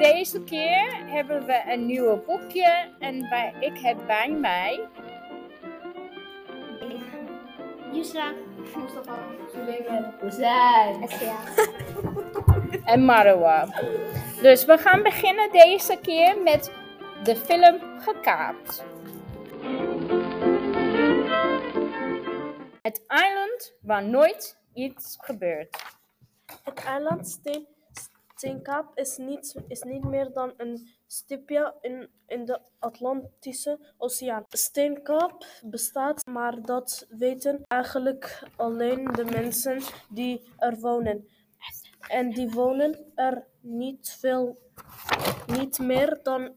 deze keer hebben we een nieuw boekje en bij, ik heb bij mij Yusra, Mustafa, Hussein. Essia. en Marwa. Dus we gaan beginnen deze keer met de film Gekaapt. Het eiland waar nooit iets gebeurt. Het eiland Steen, Steenkaap is niet, is niet meer dan een stipje in, in de Atlantische Oceaan. Steenkaap bestaat, maar dat weten eigenlijk alleen de mensen die er wonen. En die wonen er niet veel, niet meer dan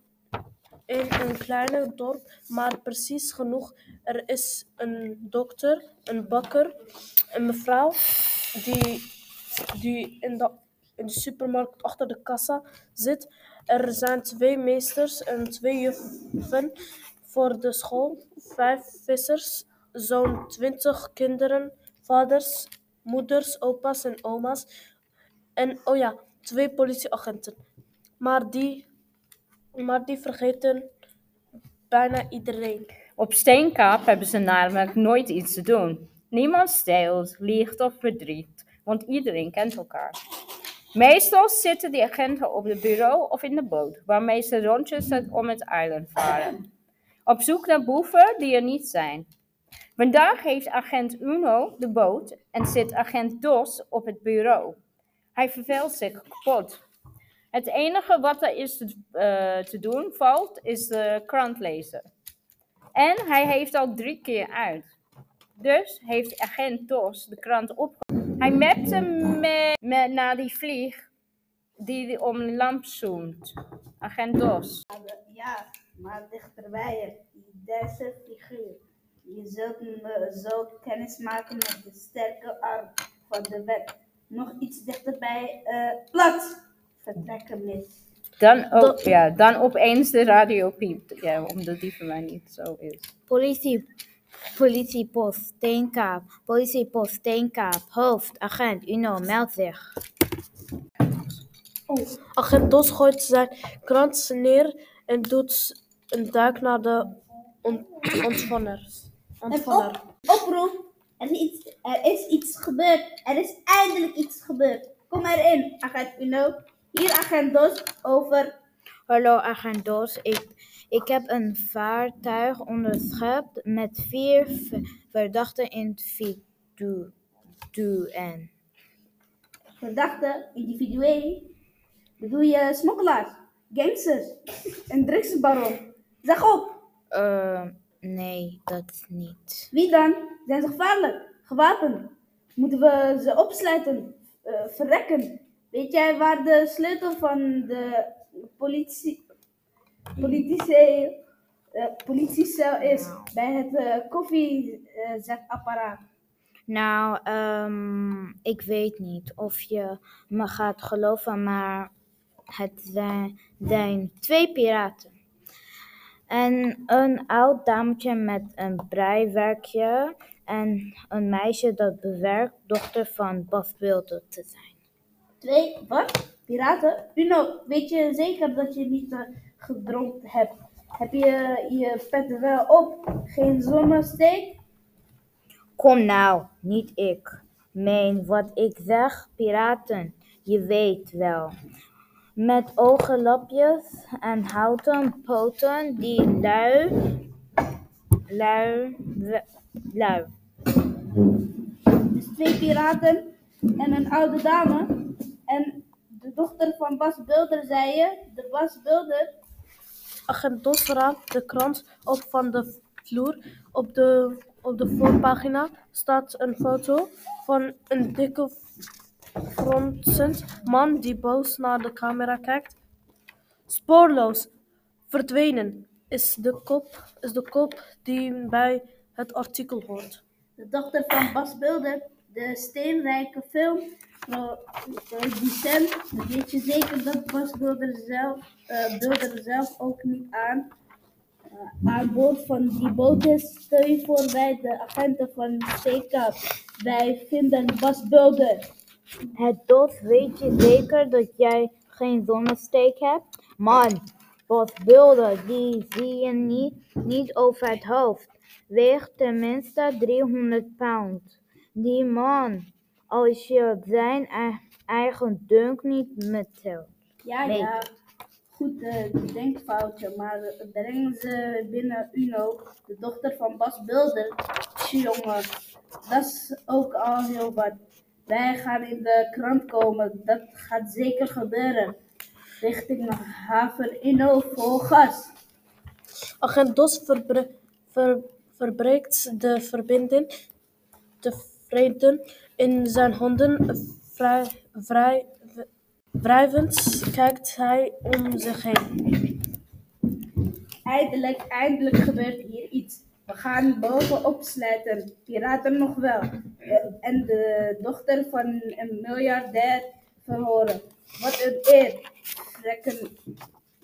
in een kleine dorp, maar precies genoeg. Er is een dokter, een bakker, een mevrouw die, die in, de, in de supermarkt achter de kassa zit. Er zijn twee meesters en twee juffen voor de school, vijf vissers, zo'n twintig kinderen, vaders, moeders, opa's en oma's. En oh ja, twee politieagenten. Maar die, maar die vergeten bijna iedereen. Op Steenkaap hebben ze namelijk nooit iets te doen. Niemand steelt, liegt of verdriet, want iedereen kent elkaar. Meestal zitten die agenten op het bureau of in de boot, waarmee ze rondjes om het eiland varen. Op zoek naar boeven die er niet zijn. Vandaag heeft agent Uno de boot en zit agent Dos op het bureau. Hij verveelt zich kapot. Het enige wat er is te, eh, doen valt, is de krant lezen. En hij heeft al drie keer uit. Dus heeft agent Dos de krant op. Hij mapte met, met, naar die vlieg die om de lamp zoemt. Agent Dos. Ja, maar dichterbij je, deze figuur. Je zult me zo kennis maken met de sterke arm van de wet. Nog iets dichterbij, eh plat. Vertrekken mis. Dan, ook, ja, dan opeens de radio piept. Ja, omdat die voor mij niet zo is. Politie, politiepost Steenkaap, politiepost Steenkaap, hoofd, agent, Uno, meld zich. Agent Dos gooit zijn krant neer en doet een duik naar de on- Ontvanger. op, oproep. Er is, iets, er is iets gebeurd. Er is eindelijk iets gebeurd. Kom erin, agent Uno. Hier, agent Dos, over. Hallo agent Dos, ik, ik heb een vaartuig onderschept met vier v- verdachten individuen. Verdachte, individueel. Bedoel je smokkelaars, gangsters en drugsbaron? Zeg op. Eh, nee, dat niet. Wie dan? Zijn ze gevaarlijk? Gewapend? Moeten we ze opsluiten? eh, verrekken? Weet jij waar de sleutel van de politie, politie, eh, politiecel is? Bij het uh, koffiezetapparaat. Nou, ehm, ik weet niet of je me gaat geloven, maar het zijn, zijn twee piraten. En een oud dametje met een breiwerkje en een meisje dat bewerkt dochter van Bas Wilder te zijn. Twee, wat? Piraten? Bruno, weet je zeker dat je niet eh, gedronken hebt? Heb je je pet wel op? Geen zonnesteek? Kom nou, niet ik. Meen wat ik zeg, piraten, je weet wel. Met ogenlapjes en houten poten die lui, lui, lui. Dus twee piraten en een oude dame. En de dochter van Bas Bulder, zei je? De Bas Bulder? Agent de krant op van de vloer. Op de, op de voorpagina staat een foto van een dikke fronsend man die boos naar de camera kijkt. Spoorloos, verdwenen is de kop, is de kop die bij het artikel hoort. De dochter van Bas Bulder, de steenrijke filmproducent. Weet je zeker dat Bas Bulder zelf, eh, Bulder zelf ook niet aan, eh, aan boord van die boot is? Stel je voor wij de agenten van CK. Wij vinden Bas Bulder. Het dof weet je zeker dat jij geen zonnesteek hebt? Man, bosbeelden, die zie je niet, niet over het hoofd. Weegt tenminste 300 pound. Die man, als je zijn e- eigen dunk niet mettelt. Ja, Nee. ja. Goed eh, denkfoutje, maar brengen ze binnen Uno, de dochter van Bas Bilder. Jongen, dat is ook al heel wat. Wij gaan in de krant komen, dat gaat zeker gebeuren. Richting haven Uno vol gas. Agent Dos verbre- ver- verbreekt de verbinding. In zijn handen vrij, vrij, kijkt hij om zich heen. Eindelijk, eindelijk gebeurt hier iets. We gaan bovenop sluiten. Piraten nog wel. En de dochter van een miljardair verhoren. Wat een eer.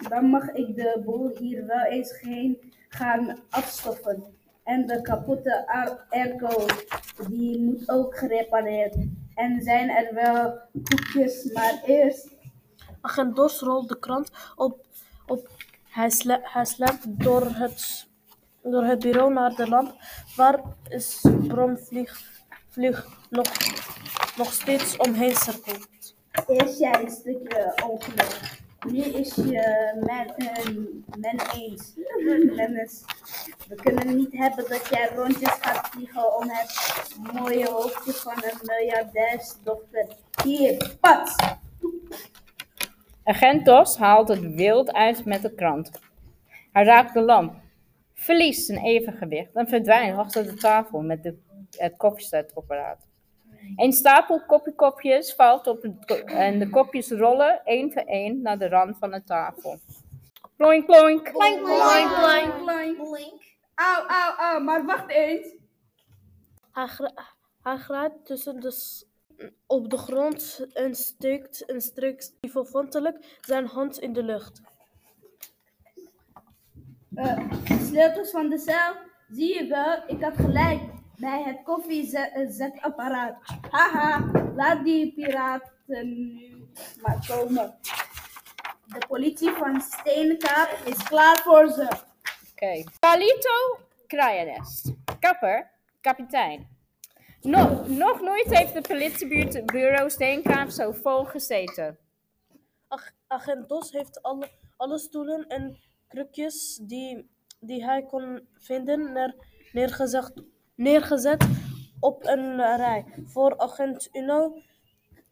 Dan mag ik de boel hier wel eens heen gaan afstoffen. En de kapotte airco, die moet ook gerepareerd. En zijn er wel koekjes, maar eerst Agent Dos rolt de krant op. op. Hij, sle hij door het, door het bureau naar de lamp. Waar is bromvlieg vlieg nog, nog steeds omheen cirkelt. Eerst jij een stukje ongeluk. Nu is je men, eh, men eens. Dennis, we kunnen niet hebben dat jij rondjes gaat vliegen om het mooie hoofdje van een miljardairsdochter. Hier, pats! Agent Dos haalt het wild uit met de krant. Hij raakt de lamp, verliest zijn evengewicht en verdwijnt achter de tafel met de, het koffiezetapparaat. Een stapel koffiekopjes valt op het, ko- en de kopjes rollen één voor één naar de rand van de tafel. Ploink, ploink. Plank, plank, plank. Auw, auw, auw, maar wacht eens. Hij, grijpt tussen de op de grond en steekt en strekt liefovantelijk zijn hand in de lucht. Eh, sleutels van de cel, zie je wel, ik had gelijk bij het koffiezetapparaat. Haha, laat die piraten nu maar komen. De politie van Steenkaap is klaar voor ze. Oké. Carlito Kraaienest. Kapper, kapitein. Nog, nog nooit heeft de politiebureau Steenkaap zo vol gezeten. Ag- Agent Dos heeft alle, alle stoelen en krukjes die, die hij kon vinden neer, neergezet, neergezet op een rij. Voor agent Uno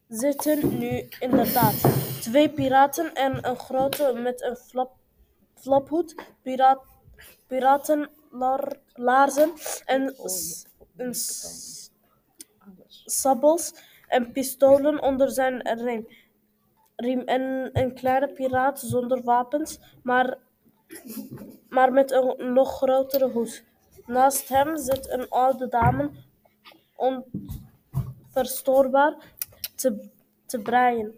zitten nu inderdaad twee piraten en een grote met een flap, flaphoed, piraat, piratenlaarzen en, s- en s- sabbels en pistolen onder zijn riem riem en een kleine piraat zonder wapens, maar, maar met een nog grotere hoed. Naast hem zit een oude dame, onverstoorbaar, te, te breien.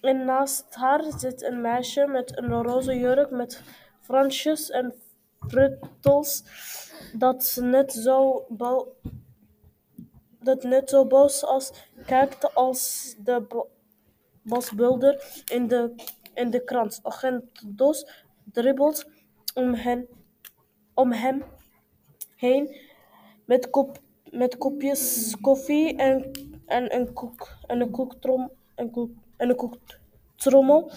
En naast haar zit een meisje met een roze jurk met fransjes en fruttels, dat net zo, dat net zo boos als kijkt als de bo- bosbulder in de, in de krant. Agent Dos dribbelt om, hen, om hem heen met, kop, met kopjes koffie en, en een, koek, en een, koektrom, en, koek, en een koektrommel,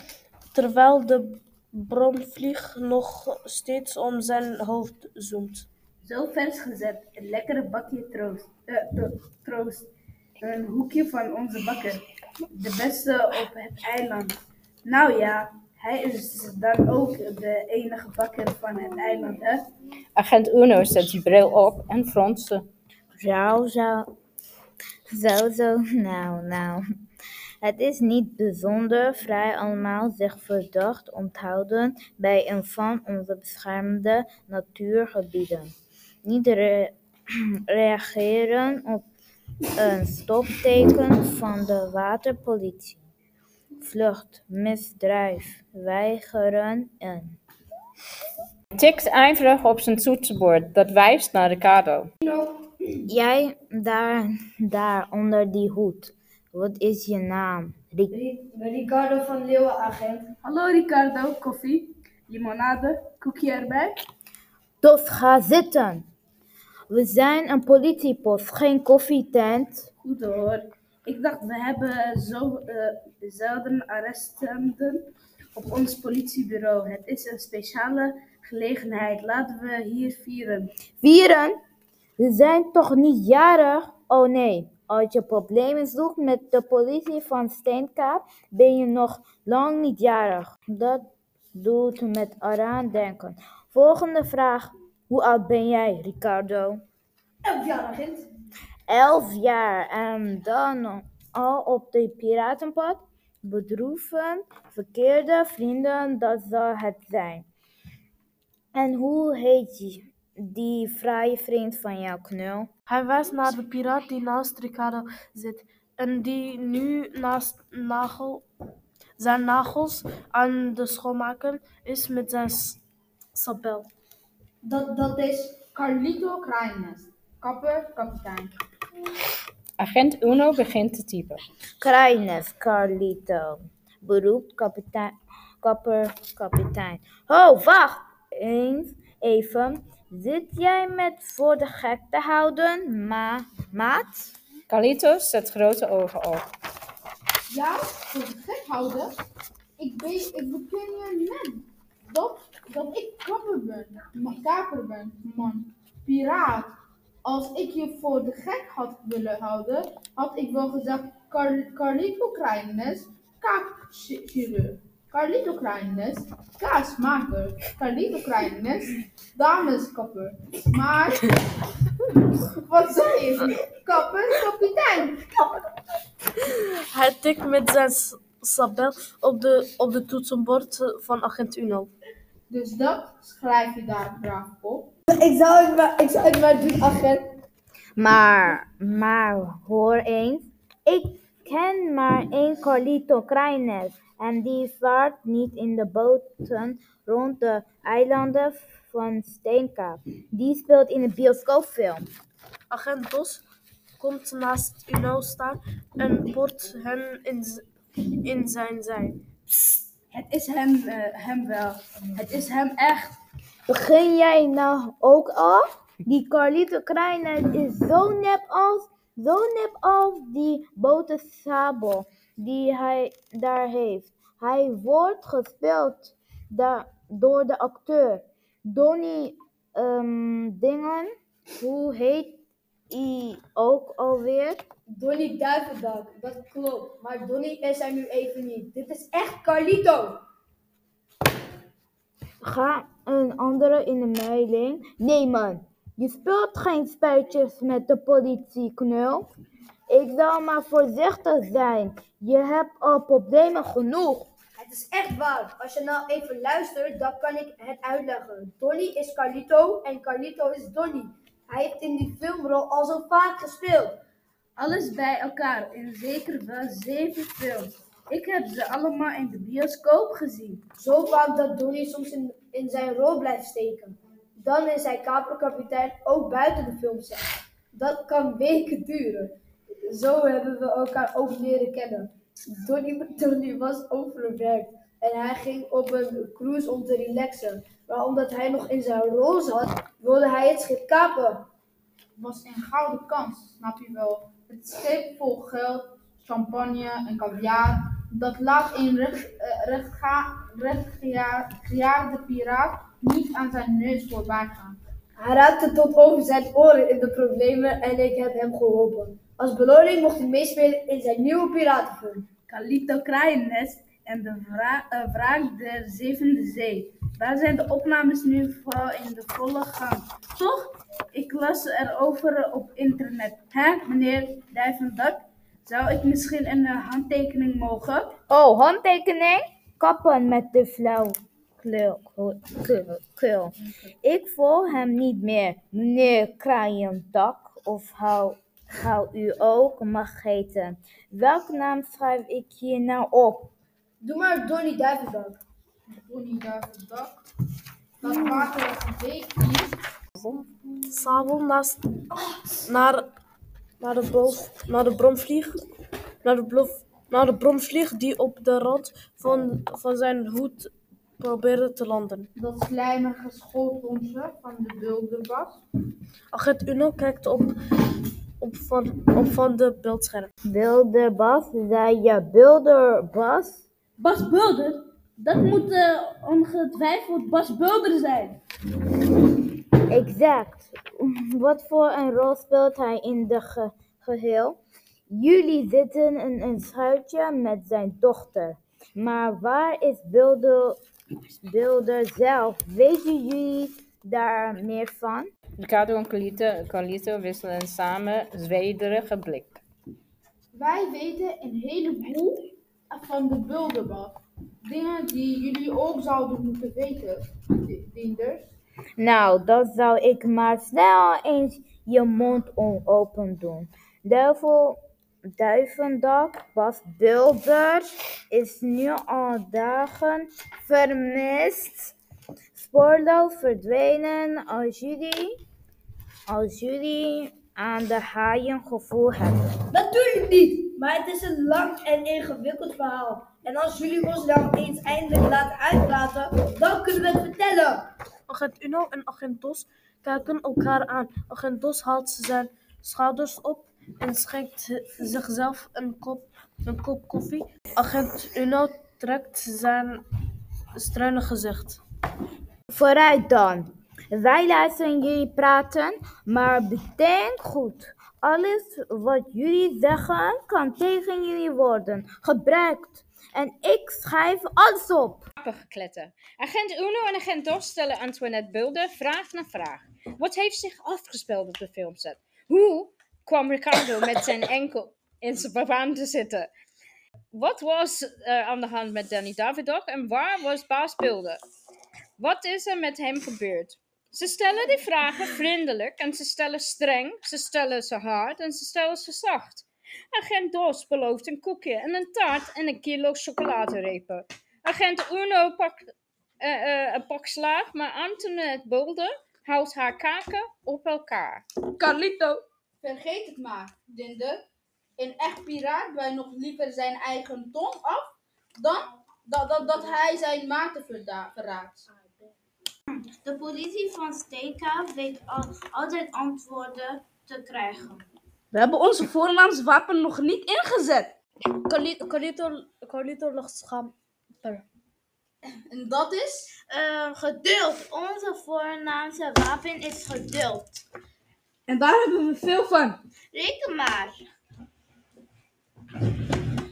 terwijl de bromvlieg nog steeds om zijn hoofd zoomt. Zo vers gezet, een lekkere bakje troost. eh, troost. Een hoekje van onze bakker. De beste op het eiland. Nou ja, hij is dan ook de enige bakker van het eiland, hè? Agent Uno zet zijn bril op en fronste. Zo, zo. Zo, zo. Nou, nou. Het is niet bijzonder vrij allemaal zich verdacht onthouden bij een van onze beschermde natuurgebieden. Niet re- reageren op een stopteken van de waterpolitie. Vlucht, misdrijf, weigeren en... Tikt ijverig op zijn toetsenbord, dat wijst naar Ricardo. Jij daar, daar onder die hoed. Wat is je naam? Ricardo van Leeuwen, agent. Hallo Ricardo, koffie, limonade, koekje erbij. Dus ga zitten. We zijn een politiepost, geen koffietent. Goed hoor. Ik dacht, we hebben zo eh, zelden arrestanten op ons politiebureau. Het is een speciale gelegenheid. Laten we hier vieren. Vieren? Ze zijn toch niet jarig? Oh nee, als je problemen zoekt met de politie van Steenkaap, ben je nog lang niet jarig. Dat doet met eraan denken. Volgende vraag. Hoe oud ben jij, Ricardo? Elf jaar, agent. Elf jaar en dan al op de piratenpad? Bedroeven, verkeerde vrienden, dat zal het zijn. En hoe heet die, die fraaie vriend van jou, knul? Hij wijst naar de piraat die naast Ricardo zit en die nu naast nagel, zijn nagels aan de schoonmaken is met zijn sabel. Dat, dat is Carlito Kraaiennest. Kapper, kapitein. Agent Uno begint te typen. Kraines, Carlito. Beroep, kapitein, kapper, kapitein. Oh, wacht eens even. Zit jij met voor de gek te houden, ma maat? Carlito zet grote ogen op. Ja, voor de gek houden. Ik, ben, ik beken je net dat, dat ik kapper ben. Maar kaper ben, man. Piraat. Als ik je voor de gek had willen houden, had ik wel gezegd Car Carlito Kraaiennest, kaakchirurg. Carlito Kraaiennest, kaasmaker. Carlito Kraaiennest, dameskapper. Maar, wat zei je? Kapper, kapitein. Hij tikt met zijn sabel op de, op de toetsenbord van agent Uno. Dus dat schrijf je daar braaf op. Ik zou het maar, ik zou het maar doen, agent. Maar, maar hoor eens. Ik ken maar één Carlito Kraines. En die vaart niet in de boten rond de eilanden van Steenkaap. Die speelt in een bioscoopfilm. Agent Bos komt naast Uno staan en port hem in, in zijn zij. Het is hem, eh, hem wel. Het is hem echt. Begin jij nou ook al? Die Carlito Kraines is zo nep als, zo nep als die boten sabel die hij daar heeft. Hij wordt gespeeld door de acteur Donnie ehm, Dingen. Hoe heet hij ook alweer? Donnie Duivendak, dat klopt. Maar Donnie is er nu even niet. Dit is echt Carlito. Ga een andere in de mailing. Nee man, je speelt geen spelletjes met de politie, knul. Ik zal maar voorzichtig zijn. Je hebt al problemen genoeg. Het is echt waar. Als je nou even luistert, dan kan ik het uitleggen. Donnie is Carlito en Carlito is Donnie. Hij heeft in die filmrol al zo vaak gespeeld. Alles bij elkaar in zeker wel zeven films. Ik heb ze allemaal in de bioscoop gezien. Zo vaak dat Donnie soms in, in zijn rol blijft steken. Dan is hij kaperkapitein ook buiten de filmset. Dat kan weken duren. Zo hebben we elkaar ook leren kennen. Donnie, Donnie was overwerkt en hij ging op een cruise om te relaxen. Maar omdat hij nog in zijn rol zat, wilde hij het schip kapen. was een gouden kans, snap je wel. Het schip vol geld, champagne en caviar, dat laat een recht, rechtgejaagde piraat niet aan zijn neus voorbij gaan. Hij raakte tot over zijn oren in de problemen en ik heb hem geholpen. Als beloning mocht hij meespelen in zijn nieuwe piratenfilm. Carlito Kraaiennest en de wra eh, wraak der zevende zee. Daar zijn de opnames nu vooral in de volle gang. Toch? Ik las erover op internet. Hè, meneer Duivendak? Zou ik misschien een eh, handtekening mogen? Oh, handtekening? Kappen met de flauw kleur. kleur- kleur. Ik volg hem niet meer, meneer Kraaiendak. Of hou, hou u ook mag heten. Welke naam schrijf ik hier nou op? Doe maar Donnie Duivendak. Bonnie Duivendak. Dat waterige beek hier. Sabel naast naar, naar, de naar de bron vliegt. Naar de, blof, naar de bromvlieg die op de rand van, van zijn hoed probeerde te landen. Dat slijmige schoteltje van de bulderbas. Agent Uno kijkt op, op, van, op van de beeldscherm. Bilderbas, zei je Bilderbas? Bas Bulder? Dat moet eh, ongetwijfeld Bas Bulder zijn. Exact. Wat voor een rol speelt hij in de ge- geheel? Jullie zitten in een schuitje met zijn dochter. Maar waar is Bilder, Bilder zelf? Weten jullie daar meer van? Ricardo en Carlito, Carlito wisselen samen zwederige blik. Wij weten een heleboel van de bulderbas. Dingen die jullie ook zouden moeten weten, di- dienders. Nou, dan zou ik maar snel eens je mond open doen. Duivel, duivendak, Bas Bilder is nu al dagen vermist. Spoorloos verdwenen als jullie, als jullie aan de haaien gevoel hebben. Natuurlijk niet, maar het is een lang en ingewikkeld verhaal. En als jullie ons nou eens eindelijk laten uitpraten, dan kunnen we het vertellen. Agent Uno en agent Dos kijken elkaar aan. Agent Dos haalt zijn schouders op en schenkt zichzelf een kop, een kop koffie. Agent Uno trekt zijn struine gezicht. Vooruit dan. Wij laten jullie praten, maar bedenk goed. Alles wat jullie zeggen kan tegen jullie worden gebruikt. En ik schrijf alles op. Gekletter. Agent Uno en agent Dos stellen Antoinette Bulder vraag na vraag. Wat heeft zich afgespeeld op de filmset? Hoe kwam Ricardo met zijn enkel in zijn baan te zitten? Wat was er aan de hand met Danny Davidoff en waar was baas Bulder? Wat is er met hem gebeurd? Ze stellen die vragen vriendelijk en ze stellen streng, ze stellen ze hard en ze stellen ze zacht. Agent Dos belooft een koekje en een taart en een kilo chocoladerepen. Agent Uno pakt eh, eh, een pak slaag, maar Antoinette Bulder houdt haar kaken op elkaar. Carlito. Vergeet het maar, diender. Een echt piraat wij nog liever zijn eigen tong af dan dat, dat, dat hij zijn maten verraadt. De politie van Steenkaap weet altijd antwoorden te krijgen. We hebben onze voornaamswapen nog niet ingezet. Carlito lacht schamper. En dat is? Eh, geduld. Onze voornaamste wapen is geduld. En daar hebben we veel van. Reken maar.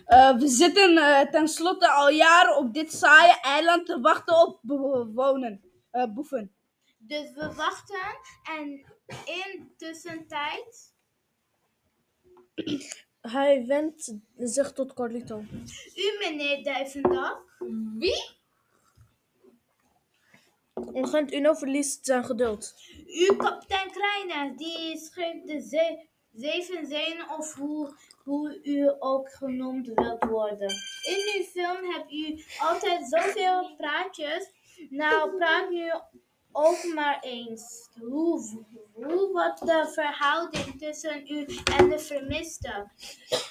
Eh, we zitten eh, tenslotte al jaren op dit saaie eiland te wachten op bewonen, eh, boeven. Dus we wachten en in tussentijd. Hij wendt zich tot Carlito. U meneer Duivendak. Wie? Agent Uno verliest zijn geduld. U kapitein Kreiner, die schreef de ze- zeven zeeën of hoe, hoe u ook genoemd wilt worden. In uw film hebt u altijd zoveel praatjes. Nou, praat nu ook maar eens. Hoe, hoe wordt de verhouding tussen u en de vermiste?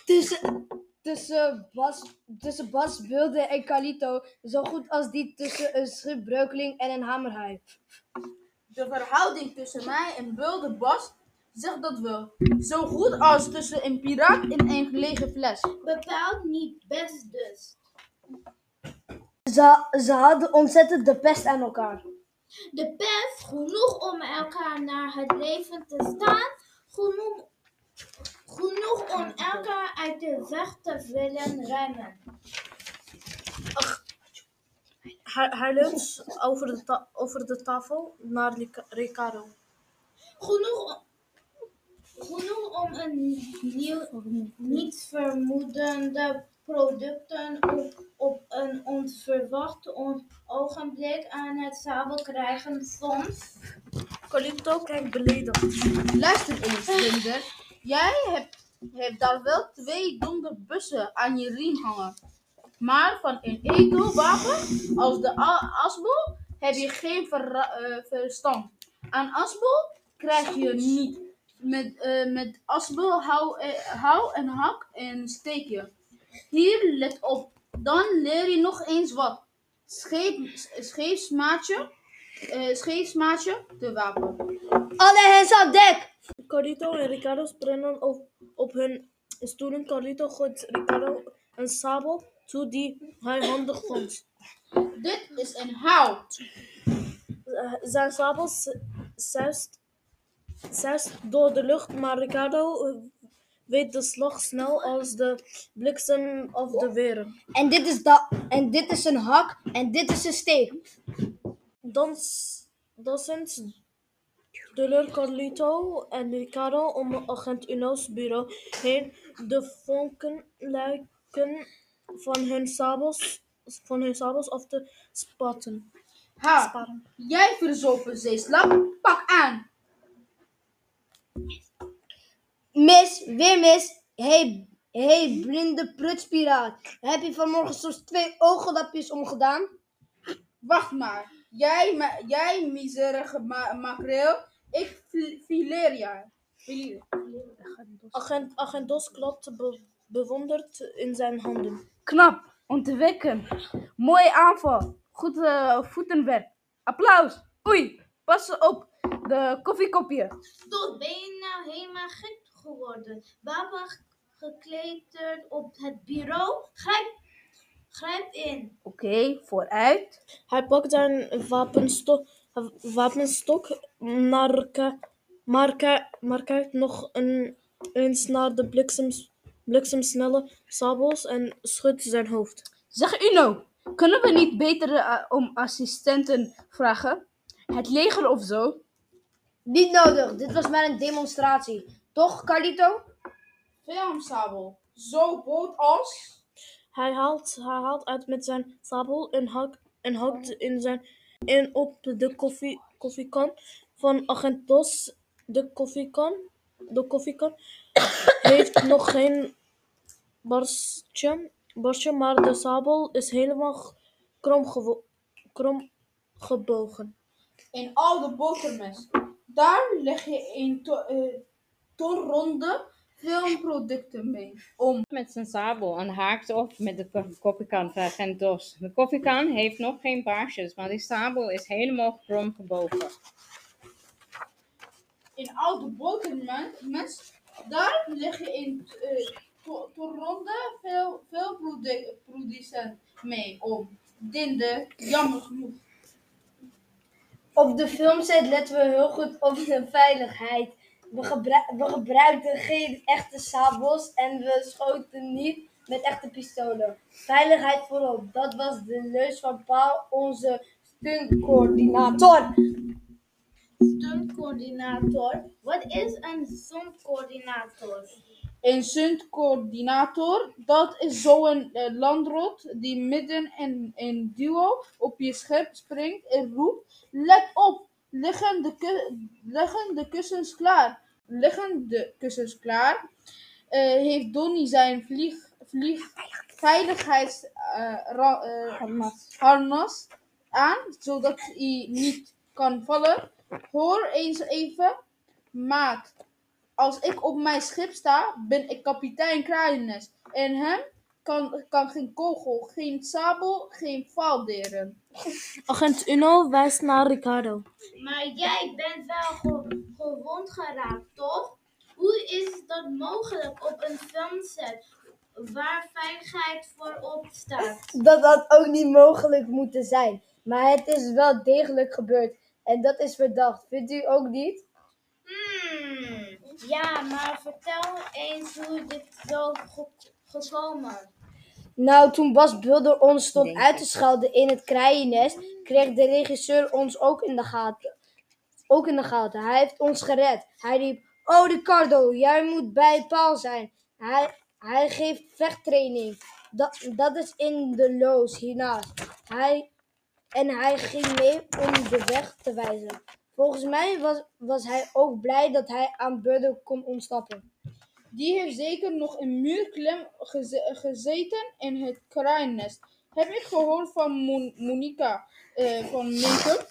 Tussen, tussen, Bas, tussen Bas, Bulde en Carlito, zo goed als die tussen een schipbreukeling en een hamerhaai. De verhouding tussen mij en Bulder Bas zegt dat wel. Zo goed als tussen een piraat en een gelegen fles. Bepaald niet best dus. Ze, ze hadden ontzettend de pest aan elkaar. De pest, genoeg om elkaar naar het leven te staan, genoeg, genoeg om elkaar uit de weg te willen remmen. Hij, hij leunt over de, over de tafel naar Rica- Ricardo. Genoeg, genoeg om een nieuw, niet vermoedende producten op, op een onverwacht on- ogenblik aan het zadel krijgen soms. Carlito kijkt beledigd. Luister eens, diender. Jij hebt, hebt daar wel twee donderbussen aan je riem hangen. Maar van een edelwapen als de asbol heb je geen eh, verstand. Aan asbol krijg je niet. Met, eh, met asbol hou, eh, hou en hak en steek je. Hier, let op. Dan leer je nog eens wat. Scheep, scheepsmaatje, eh scheepsmaatje, de wapen. Alle hens aan dek! Carlito en Ricardo springen op, op hun stoelen. Carlito gooit Ricardo een sabel toe die hij handig vond. Dit is een hout. Eh, Zijn sabel zuist door de lucht, maar Ricardo eh, weet de slag snel als de bliksem of de weren. En dit is, da en dit is een hak en dit is een steek. Dan, s- dan zendt Duller Carlito en Ricardo om agent Uno's bureau heen de vonkenluiken van hun sabels, van hun sabels af te spatten. Ha, Sparen. jij verzopen zeeslap, pak aan. Mis, weer mis. Hey, hey, blinde prutspiraat. Heb je vanmorgen soms twee ooglapjes omgedaan? Wacht maar. Jij, ma- jij miserige ma makreel. Ik fi- fileer jou. Fileer. Agent, agent Dos klapte be- bewonderd in zijn handen. Knap, ontwikken. Mooie aanval. Goed voetenwerk. Applaus. Oei, pas op. De koffiekopje. Tot ben je nou helemaal gek geworden? Wapen gekleterd op het bureau? Grijp, grijp in. Oké, vooruit. Hij pakt zijn wapenstok, wapenstok ki- maar kijkt nog een, eens naar de bliksems, bliksemsnelle sabels en schudt zijn hoofd. Zeg Uno, kunnen we niet beter eh, om assistenten vragen? Het leger of zo? Niet nodig, dit was maar een demonstratie. Toch, Carlito? Filmsabel. Zo boot als... Hij haalt, hij haalt uit met zijn sabel en hakt, en hakt in, zijn, in op de koffie, koffiekan van agent Dos. De koffiekan, de koffiekan heeft nog geen barstje, barstje, maar de sabel is helemaal krom, krom gebogen. Een oude botermes. Daar leg je een to eh, ton ronde filmproducten mee. Om. Met zijn sabel en haakt op met de ko- koffiekan van Dos. De koffiekan heeft nog geen baarsjes, maar die sabel is helemaal krom gebogen. Een oude botermes. Daar leg je een eh, to ton ronde veel, veel produ producten mee. Om. Dinde, jammer genoeg. Op de filmset letten we heel goed op de veiligheid. We, gebru- we gebruikten geen echte sabels en we schoten niet met echte pistolen. Veiligheid voorop, dat was de leus van Paul, onze stuntcoördinator. Stuntcoördinator. Wat is een stuntcoördinator? Een stuntcoördinator, dat is zo'n eh, landrot die midden in een duo op je schip springt en roept: Let op, liggen de, ku- liggen de kussens klaar. Liggen de kussens klaar? Eh, heeft Donnie zijn vlieg, vlieg, veiligheidsharnas aan, zodat hij niet kan vallen. Hoor eens even, maat. Als ik op mijn schip sta, ben ik kapitein Kraaiennest. En hem kan, kan geen kogel, geen sabel, geen vaal deren. Agent Uno wijst naar Ricardo. Maar jij bent wel ge- gewond geraakt, toch? Hoe is dat mogelijk op een filmset waar veiligheid voorop staat? Dat had ook niet mogelijk moeten zijn. Maar het is wel degelijk gebeurd. En dat is verdacht. Vindt u ook niet? Hmm, ja, maar vertel eens hoe dit zo ge- Nou, toen Bas Bulder ons stond Denk uit te schelden in het kraaiennest, kreeg de regisseur ons ook in de gaten. Ook in de gaten. Hij heeft ons gered. Hij riep, oh Ricardo, jij moet bij Paul zijn. Hij, hij geeft vechttraining. Dat, dat is in de loos hiernaast. Hij, en hij ging mee om de weg te wijzen. Volgens mij was, was hij ook blij dat hij aan Bulder kon ontsnappen. Die heeft zeker nog een muurklem geze- gezeten in het kraaiennest. Heb ik gehoord van Mon- Monica eh, van Make-up?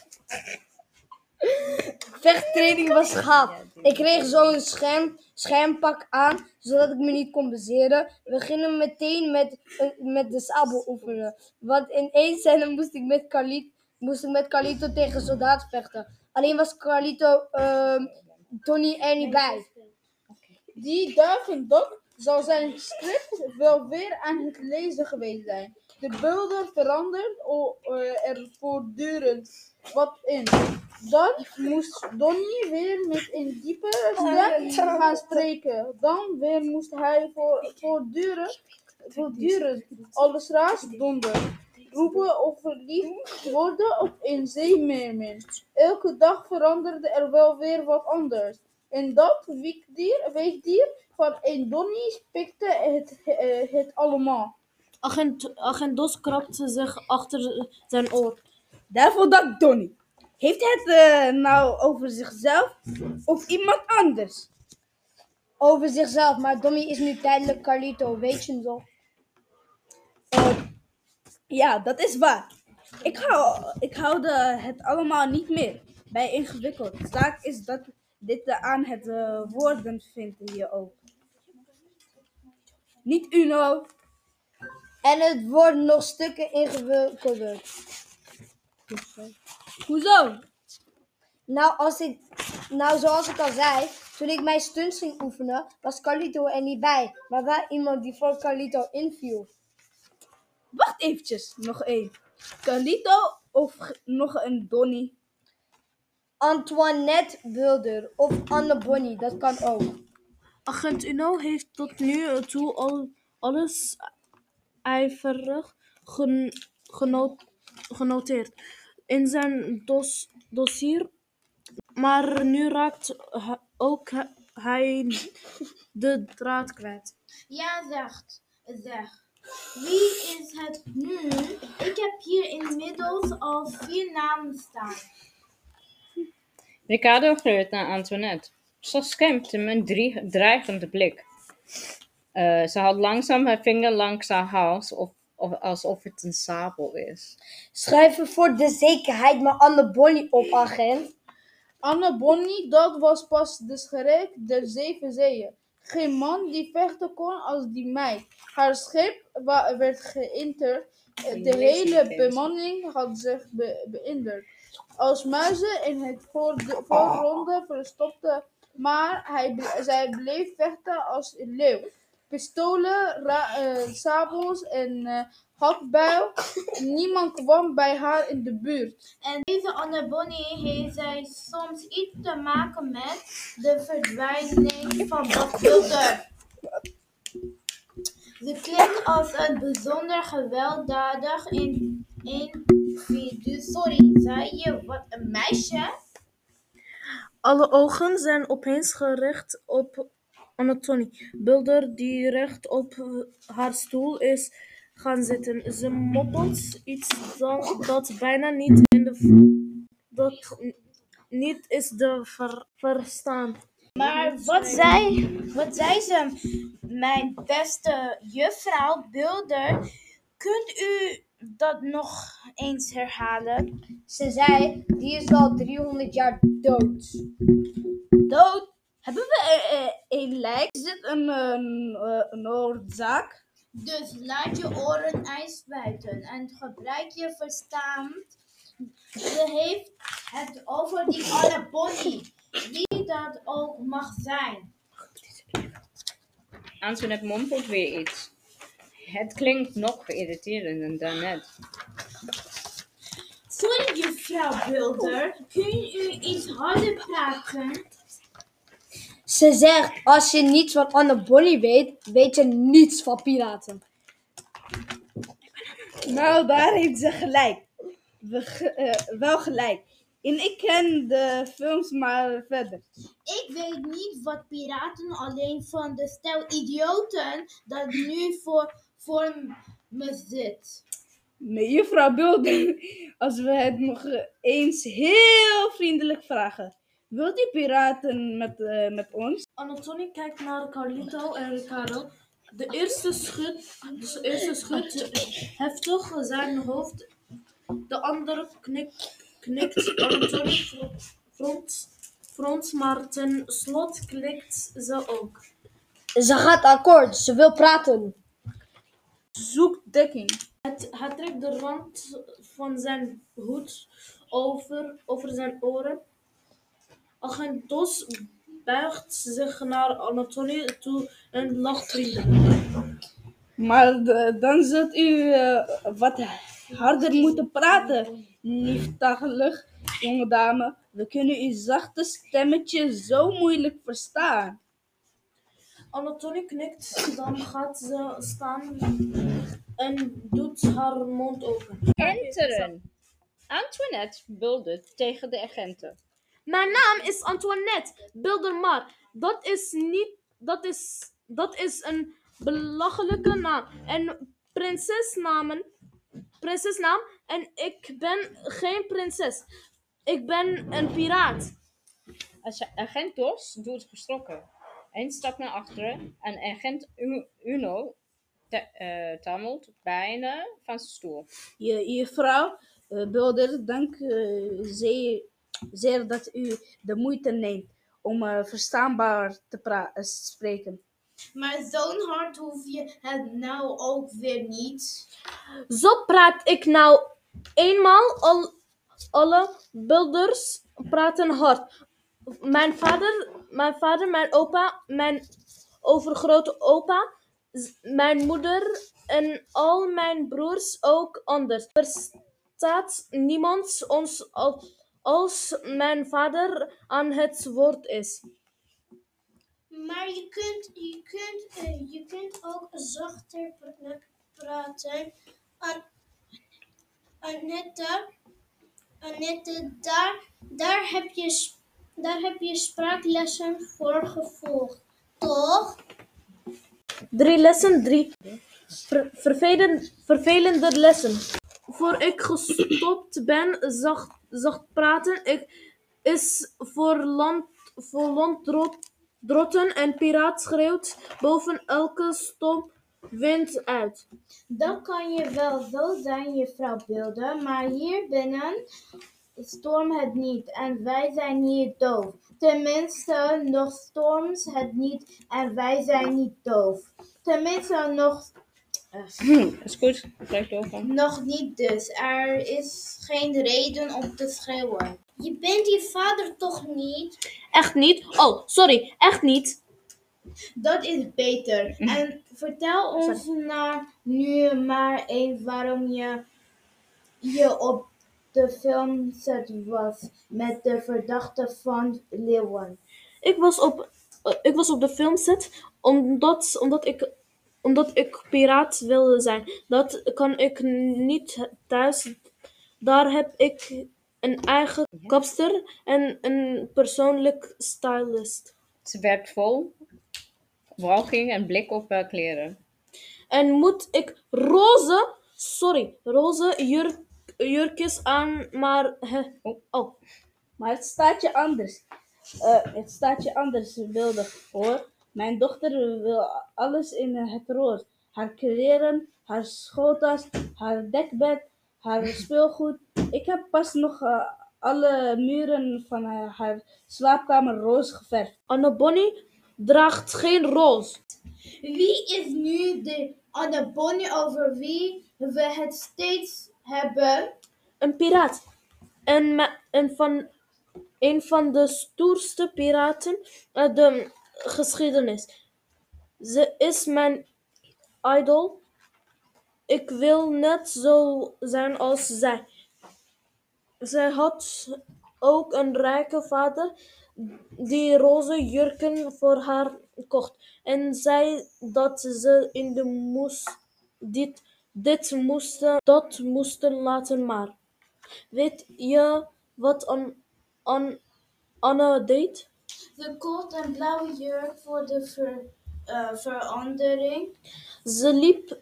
vechttraining was gehad. Ik kreeg zo'n scherm, schermpak aan, zodat ik me niet kon bezeren. We gingen meteen met, eh, met de sabel oefenen. Want in één scène moest ik met, Carlito, moest ik met Carlito tegen soldaat vechten. Alleen was Carlito ehm Tony er niet bij. Die duigendok zal zijn script wel weer aan het lezen geweest zijn. De beelden verandert o- eh, er voortdurend wat in. Dan moest Donnie weer met een diepe stem gaan spreken. Dan weer moest hij voor, voortdurend, voortdurend alles raas donder. Roepen of verliefd worden op een zeemeermin. Elke dag veranderde er wel weer wat anders. En dat weekdier, weekdier van een Donnie spikte het, eh, het allemaal. Agent, agent Dos krabde zich achter zijn oor. Daarvoor dat Donnie. Heeft het eh, nou over zichzelf of iemand anders? Over zichzelf, maar Dommy is nu tijdelijk Carlito, weet je nog? Ja, dat is waar. Ik hou, ik hou de, het allemaal niet meer bij ingewikkeld. De zaak is dat dit aan het eh, woorden vindt hier ook. Niet Uno. En het wordt nog stukken ingewikkelder. Hoezo? Nou, als ik, nou, zoals ik al zei, toen ik mijn stunts ging oefenen, was Carlito er niet bij. Maar wel iemand die voor Carlito inviel. Wacht eventjes, nog één. Carlito of nog een Donnie? Antoinette Wilder of Anne Bonny, dat kan ook. Agent Uno heeft tot nu toe al alles ijverig gen- geno- genoteerd in zijn dos- dossier. Maar nu raakt hij- ook hij de draad kwijt. Ja, zegt, zeg. Wie is het nu? Ik heb hier inmiddels al vier namen staan. Ricardo gleurt naar Antoinette. Ze schenkt hem een drie- dreigende blik. Eh, ze houdt langzaam haar vinger langs haar hals, of, of, alsof het een sabel is. Schrijf er voor de zekerheid maar Anne Bonny op, agent. Anne Bonny, dat was pas de schrik der zeven zeeën. Geen man die vechten kon als die meid. Haar schip werd geïnterd. De hele bemanning had zich be beïnderd. Als muizen in het voor de voorronde verstopte. Maar hij, zij bleef vechten als een leeuw. Pistolen, eh, sabels en hakbijl. Niemand kwam bij haar in de buurt. En deze Anne Bonnie heeft zij soms iets te maken met de verdwijning van Bob Wilder. Ze klinkt als een bijzonder gewelddadig in- individu. Sorry, zei je wat een meisje? Alle ogen zijn opeens gericht op Anatonie. Bilder die recht op haar stoel is gaan zitten. Ze moppelt iets dan, dat bijna niet in de dat niet is te ver- verstaan. Maar wat zei, wat zei ze? Mijn beste juffrouw Bilder, kunt u dat nog eens herhalen? Ze zei, die is al 300 jaar dood. Dood? Hebben we eh, eh, een lijk? Is dit een, een, eh, een oorzaak? Dus laat je oren ijs buiten en gebruik je verstand. Ze heeft het over die Anne Bonnie, wie dat ook mag zijn. Antoinette mompelt weer iets. Het klinkt nog irriterender dan net. Sorry juffrouw Bilder, kun u iets harder praten? Ze zegt, als je niets van Anne Bonny weet, weet je niets van piraten. Nou, daar heeft ze gelijk. We, ge- eh, wel gelijk. En ik ken de films maar verder. Ik weet niet wat piraten alleen van de stel idioten dat nu voor, voor me zit. Nee, juffrouw Bulder, als we het nog eens heel vriendelijk vragen. Wilt u piraten met, eh, met ons? Anatonie kijkt naar Carlito en Ricardo. De eerste schudt, de eerste schudt heftig zijn hoofd. De andere knikt, knikt. Fronst frons, maar ten slotte klikt ze ook. Ze gaat akkoord, ze wil praten. Zoek dekking. Hij trekt de rand van zijn hoed over, over zijn oren. Agent Dos buigt zich naar Anatoly toe en lacht vriendelijk. Maar de- dan zult u eh, wat harder moeten praten, liefdagelig, jonge dame. We kunnen uw zachte stemmetje zo moeilijk verstaan. Anatoly knikt, dan gaat ze staan en doet haar mond open. Enteren. Antoinette buldert tegen de agenten. Mijn naam is Antoinette Bildermar. Dat is niet. Dat is. Dat is een belachelijke naam. En prinsesnamen. Prinsesnaam. En ik ben geen prinses. Ik ben een piraat. Als agent Dos doet geschrokken. Eén stap naar achteren en agent U- Uno te- eh, tammelt bijna van zijn stoel. Je, je vrouw, eh, Bulder, dank eh, zeer, zeer dat u de moeite neemt om eh, verstaanbaar te spreken. Maar zo'n hard hoef je het nou ook weer niet. Zo praat ik nou eenmaal. Al, alle builders praten hard. Mijn vader, mijn vader, mijn opa, mijn overgrote opa, mijn moeder en al mijn broers ook anders. Verstaat niemand ons al- als mijn vader aan het woord is. Maar je kunt, je kunt, eh, je kunt ook zachter pra- praten. An Annette, Annette daar, daar, heb je, daar heb je spraaklessen voor gevolgd, toch? Drie lessen, drie ver- vervelend, vervelende lessen. Voor ik gestopt ben zacht, zacht praten, ik is voor land, voor landdrotten en piraat schreeuwt boven elke stom wind uit. Dat kan je wel zo zijn, juffrouw Beelden, maar hier binnen stormt het niet en wij zijn hier doof. Tenminste, nog stormt het niet en wij zijn niet doof. Tenminste, nog, Is goed, blijf over. nog niet dus. Er is geen reden om te schreeuwen. Je bent je vader toch niet? Echt niet? Oh, sorry, echt niet. Dat is beter. En vertel ons nou nu maar eens waarom je, je op de filmset was met de verdachte van Leeuwen. Ik was op, eh, ik was op de filmset omdat, omdat, ik, omdat ik piraat wilde zijn. Dat kan ik niet thuis. Daar heb ik een eigen kapster en een persoonlijk stylist. Ze werkt vol. Walking en blik op haar kleren. En moet ik roze, sorry, roze jurk, jurkjes aan, maar... hè, Oh. oh. Maar het staat je anders. Eh, het staat je anders, wilde hoor. Mijn dochter wil alles in het rood. Haar kleren, haar schooltas, haar dekbed, haar speelgoed. Ik heb pas nog eh, alle muren van haar, haar slaapkamer roze geverfd. Anne Bonnie draagt geen roze. Wie is nu de Anne Bonnie over wie we het steeds hebben? Een piraat. En, me- en van een van de stoerste piraten uit de geschiedenis. Ze is mijn idol. Ik wil net zo zijn als zij. Zij had ook een rijke vader die roze jurken voor haar kocht. En zei dat ze in de moest, dit, dit moesten, dat moesten laten maar. Weet je wat An, An, Anne deed? Ze kocht een blauwe jurk voor de ver- eh, verandering. Ze liep,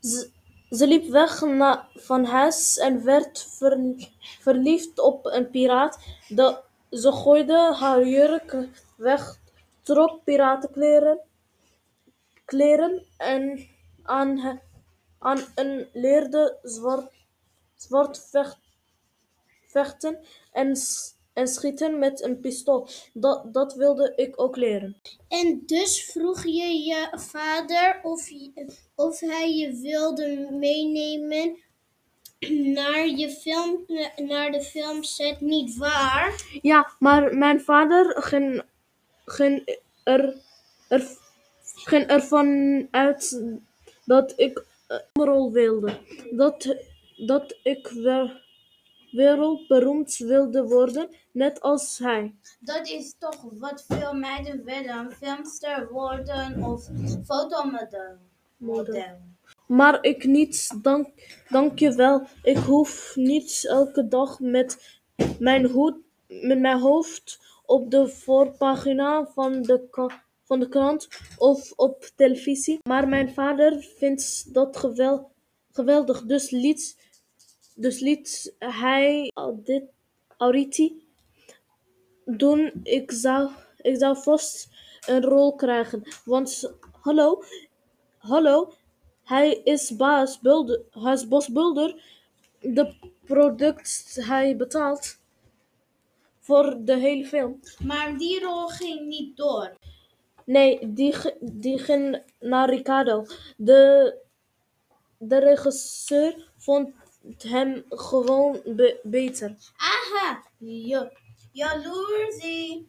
ze, ze liep weg na, van huis en werd ver- verliefd op een piraat. De, ze gooide haar jurk weg, trok piratenkleren kleren en aan, aan en leerde zwart, zwart vecht, vechten en, en schieten met een pistool. Dat, dat wilde ik ook leren. En dus vroeg je je vader of, of hij je wilde meenemen naar, je film, naar de filmset, niet waar? Ja, maar mijn vader ging, ging, er, er, ging ervan uit dat ik een rol wilde. Dat, dat ik wer- wereldberoemd wilde worden, net als hij. Dat is toch wat veel meiden willen. Filmster worden of fotomodel. Model. Maar ik niet, dank, dank je wel. Ik hoef niet elke dag met mijn, hoed, met mijn hoofd op de voorpagina van de, van de krant of op televisie. Maar mijn vader vindt dat gewel, geweldig. Dus liet, dus liet hij dit Auriti doen. Ik zou, ik zou vast een rol krijgen. Want, hallo, hallo, hij is baas Bulder, hij is Bos Bulder. De product hij betaalt voor de hele film. Maar die rol ging niet door. Nee, die, ging naar Ricardo. De, de regisseur vond hem gewoon be- beter. Aha, ja, jaloersie.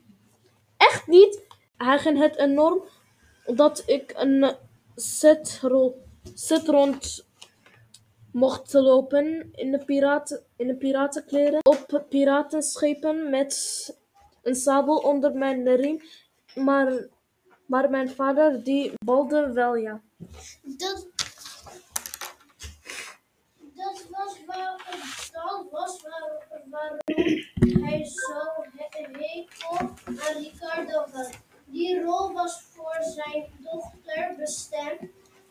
Echt niet. Hij ging het enorm dat ik een setrol, setrond mocht lopen in de, piraten, in de piratenkleren. Op piratenschepen met een sabel onder mijn riem. Maar, maar mijn vader die balde wel ja. Dat, dat was, waar, dat was waar, waarom hij zo he- hekel aan Ricardo had. Die rol was voor zijn dochter bestemd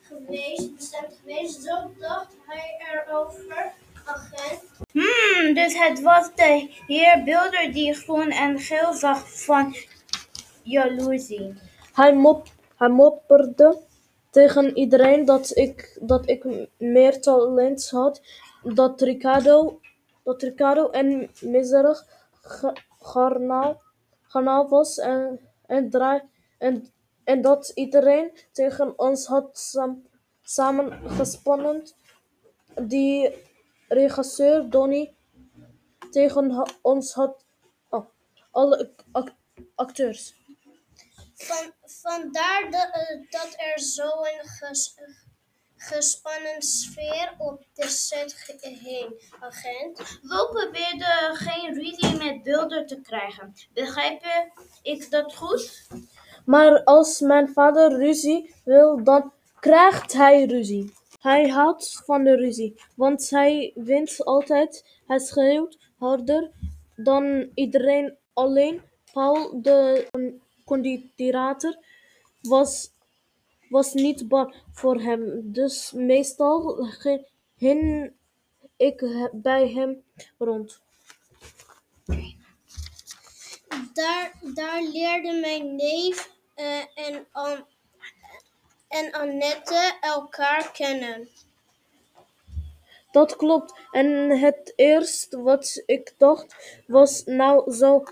geweest, bestemd geweest. Zo dacht hij erover, agent. Hmm, dus het was de heer Bilder die groen en geel zag van jaloersie. Hij, mop, hij mopperde tegen iedereen dat ik, dat ik meer talent had. Dat Ricardo, dat Ricardo een miserig ga- garnaal, was. En, en, draai, en, en dat iedereen tegen ons had sam, samengespannen. Die regisseur Donnie tegen ons had. Oh, alle ac- acteurs. Vandaar eh, dat er zo'n ges, gespannen sfeer op de set heen, agent. We probeerden geen ruzie met Bilder te krijgen. Begrijp je ik dat goed? Maar als mijn vader ruzie wil, dan krijgt hij ruzie. Hij houdt van de ruzie, want hij wint altijd. Hij schreeuwt harder dan iedereen. Alleen Paul, de conditrator, was, was niet bang voor hem. Dus meestal ging ik bij hem rond. Daar, daar leerden mijn neef eh, en, en Annette elkaar kennen. Dat klopt. En het eerste wat ik dacht was nou zo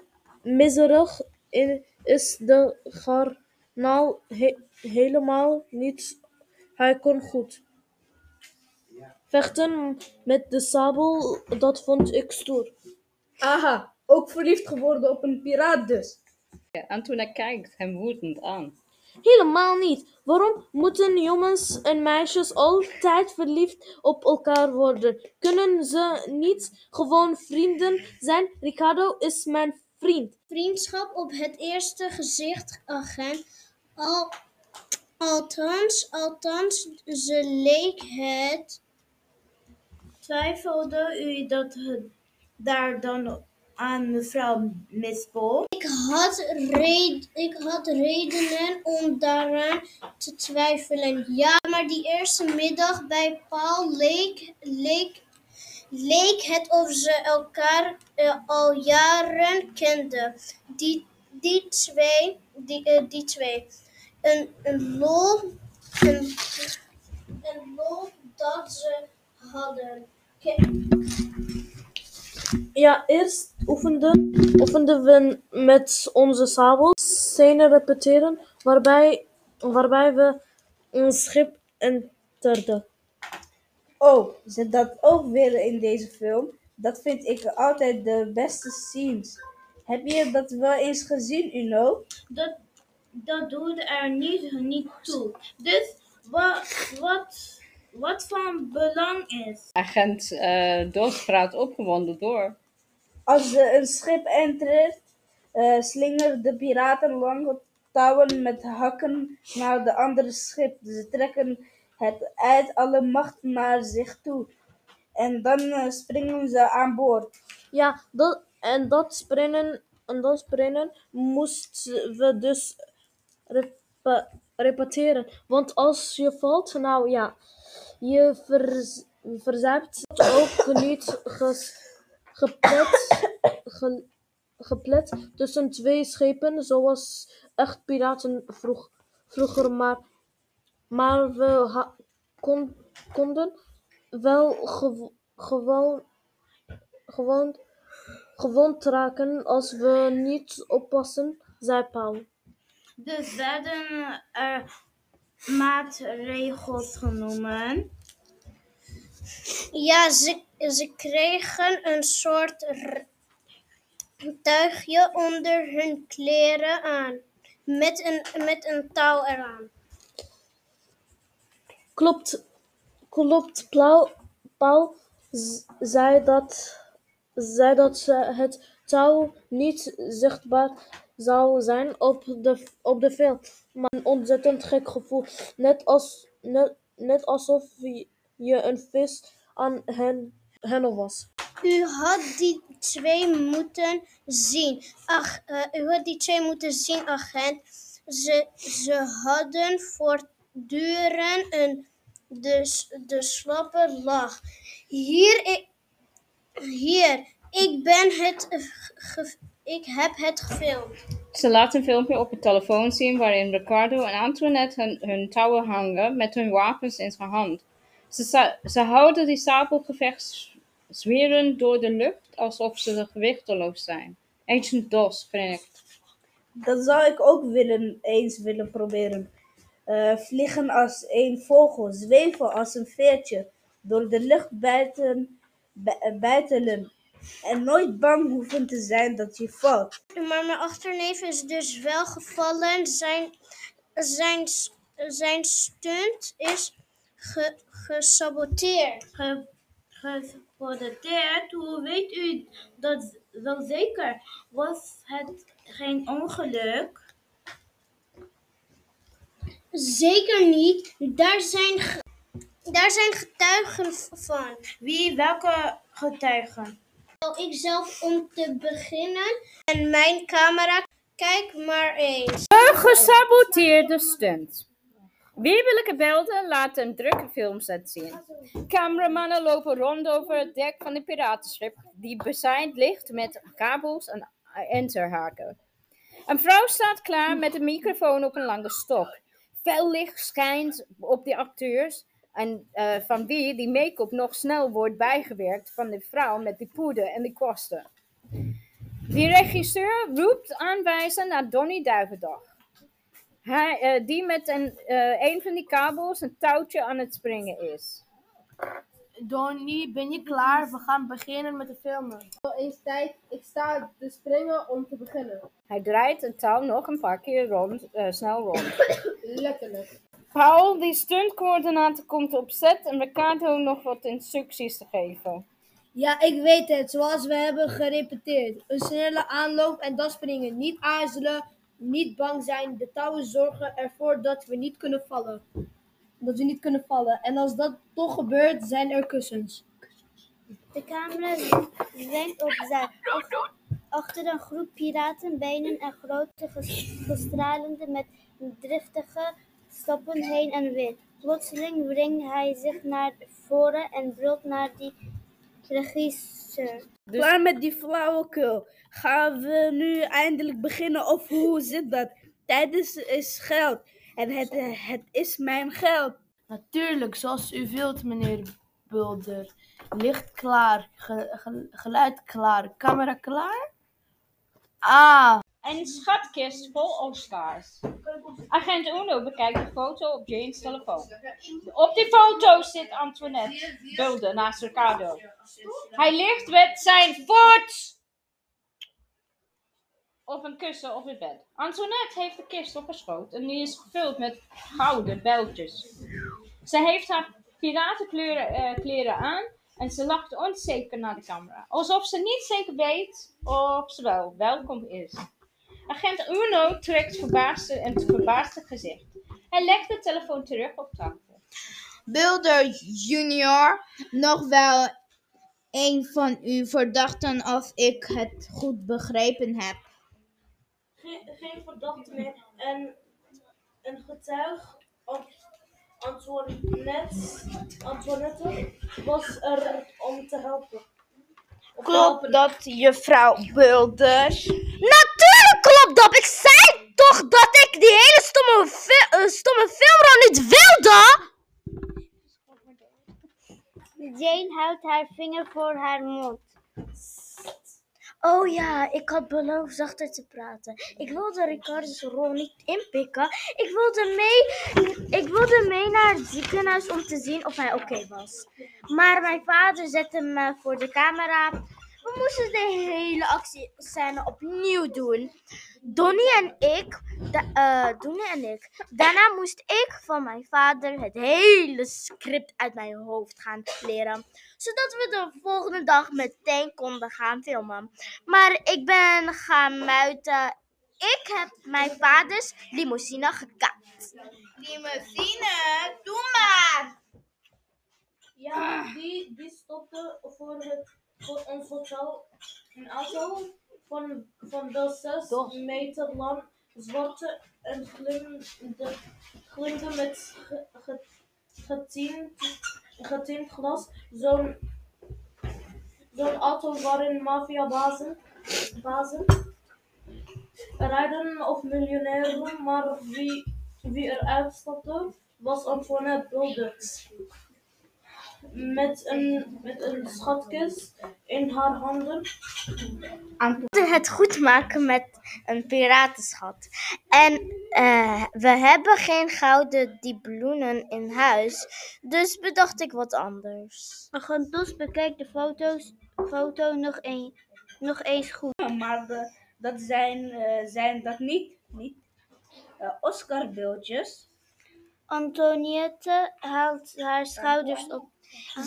miserig in, is de garnaal he- helemaal niet. Hij kon goed. Vechten met de sabel, dat vond ik stoer. Aha, ook verliefd geworden op een piraat dus. En toen hij kijkt hem woedend aan. Helemaal niet. Waarom moeten jongens en meisjes altijd verliefd op elkaar worden? Kunnen ze niet gewoon vrienden zijn? Ricardo is mijn vriend. Vriendschap op het eerste gezicht, agent. Al, althans, althans, ze leek het. Twijfelde u dat daar dan aan mevrouw Miss Paul? Ik had, ik had redenen om daaraan te twijfelen. Ja, maar die eerste middag bij Paul leek, leek, leek het of ze elkaar al jaren kenden. Die, die twee, die, eh, die twee. Een, een lol, een, een lol dat ze hadden. Ja, eerst oefenden, oefenden we met onze sabels scènes repeteren waarbij, waarbij we een schip enterden. Oh, zit dat ook weer in deze film? Dat vind ik altijd de beste scenes. Heb je dat wel eens gezien, Uno? Dat, dat doet er niet, niet toe. Dus wat, wat, wat van belang is. Agent eh Dos praat opgewonden door. Als ze een schip entert, eh slingeren de piraten lange touwen met hakken naar de andere schip. Ze trekken het uit alle macht naar zich toe. En dan eh, springen ze aan boord. Ja, dat, en dat springen, en dat springen moesten we dus repeteren. Want als je valt, nou ja, je vers, verzuipt ook niet geplet, ge- geplet tussen twee schepen, zoals echt piraten vroeg, vroeger. Maar, maar we konden wel gew- gewoon, gewoon gewond raken als we niet oppassen, zei Paul. Dus werden er maatregels genomen. Ja, ze, ze kregen een soort tuigje onder hun kleren aan. Met een, met een touw eraan. Klopt, klopt. Paul, zei dat, zei dat het touw niet zichtbaar zou zijn op de, op de film. Maar een ontzettend gek gevoel. Net, als, net, net alsof je een vis aan hen, hen was. U had die twee moeten zien. Ach, eh, u had die twee moeten zien, agent. Ze, ze hadden voortdurend een, de, s- de slappe lach. Hier, ik, hier, ik ben het, ge- ik heb het gefilmd. Ze laat een filmpje op de telefoon zien waarin Ricardo en Antoinette hun, hun touwen hangen met hun wapens in zijn hand. Ze, ze houden die sabelgevecht zweren door de lucht alsof ze gewichteloos zijn. Agent Dos grinnikt. Dat zou ik ook willen, eens willen proberen. Eh, vliegen als een vogel, zweven als een veertje, door de lucht buiten, bu- eh, buitelen. En nooit bang hoeven te zijn dat je valt. Maar mijn achterneef is dus wel gevallen. Zijn, zijn, zijn stunt is ge, gesaboteerd. Ge, gespodeerd, hoe weet u dat wel zeker? Was het geen ongeluk? Zeker niet. Daar zijn, ge- daar zijn getuigen van. Wie, welke getuigen? Ik zelf om te beginnen. En mijn camera. Kijk maar eens. Een gesaboteerde stunt. Weerlijke beelden laten een drukke filmset zien. Cameramannen lopen rond over het dek van een piratenschip die bezaaid ligt met kabels en enterhaken. Een vrouw staat klaar met een microfoon op een lange stok. Fel licht schijnt op de acteurs en eh, van wie die make-up nog snel wordt bijgewerkt van de vrouw met die poeder en die kosten. Die regisseur roept aanwijzen naar Donnie Duivendag. Hij, eh, die met een, eh, een van die kabels een touwtje aan het springen is. Donnie, ben je klaar? We gaan beginnen met de filmen. Eens tijd, ik sta te springen om te beginnen. Hij draait het touw nog een paar keer rond, eh, snel rond. Letterlijk. Paul, die stuntcoördinator, komt op set en Ricardo nog wat instructies te geven. Ja, ik weet het. Zoals we hebben gerepeteerd. Een snelle aanloop en dan springen. Niet aarzelen, niet bang zijn. De touwen zorgen ervoor dat we niet kunnen vallen. Dat we niet kunnen vallen. En als dat toch gebeurt, zijn er kussens. De camera zwenkt opzij. Ach- Achter een groep piraten, benen en grote ges- gestralende met driftige stappen heen en weer. Plotseling wringt hij zich naar voren en brult naar die regisseur. Klaar met die flauwekul. Gaan we nu eindelijk beginnen of hoe zit dat? Tijd is, is geld. En het, het is mijn geld. Natuurlijk, zoals u wilt, meneer Bulder. Licht klaar, ge- ge- geluid klaar, camera klaar? Ah, Een schatkist vol Oscars. Agent Uno bekijkt de foto op Jane's telefoon. Op die foto zit Antoinette Bulde naast Ricardo. Hij ligt met zijn voet op een kussen op het bed. Antoinette heeft de kist op haar schoot en die is gevuld met gouden beltjes. Ze heeft haar piratenkleren eh, kleren aan en ze lacht onzeker naar de camera. Alsof ze niet zeker weet of ze wel welkom is. Agent Uno trekt een verbaasde gezicht. Hij legt de telefoon terug op tafel. Bulder junior, nog wel een van uw verdachten als ik het goed begrepen heb. Geen, geen verdachte meer. En een getuig, Ant- Antoinette, Antoinette, was er om te helpen. Om te helpen. Klopt dat, juffrouw Bulder? Natuurlijk klopt dat! Ik zei toch dat ik die hele stomme, fi- eh, stomme filmrol niet wilde? Jane houdt haar vinger voor haar mond. Oh ja, ik had beloofd zachter te praten. Ik wilde Ricardo's rol niet inpikken. Ik wilde mee, ik wilde mee naar het ziekenhuis om te zien of hij oké was. Maar mijn vader zette me voor de camera. We moesten de hele actiescène opnieuw doen. Donnie en ik, da- eh, Donnie en ik. Daarna moest ik van mijn vader het hele script uit mijn hoofd gaan leren. Zodat we de volgende dag meteen konden gaan filmen. Maar ik ben gaan muiten. Ik heb mijn vaders limousine gekapt. Limousine? Doe maar! Ja, die, die stopte voor, het, voor ons hotel een auto van, van de zes meter lang zwarte en glimde, glimde met ge, ge, getint, getint glas. Zo'n zo'n auto waarin maffiabazen bazen rijden of miljonairen, maar wie, wie eruit stapte was Antoinette Bulders met een, met een schatkist in haar handen. Het goed maken met een piratenschat. En eh, we hebben geen gouden dibloenen in huis. Dus bedacht ik wat anders. Agentos, bekijk de foto's, foto nog, een, nog eens goed. maar de- dat zijn, eh, zijn dat niet, niet eh, Oscar-beeldjes. Antoniette haalt haar schouders op.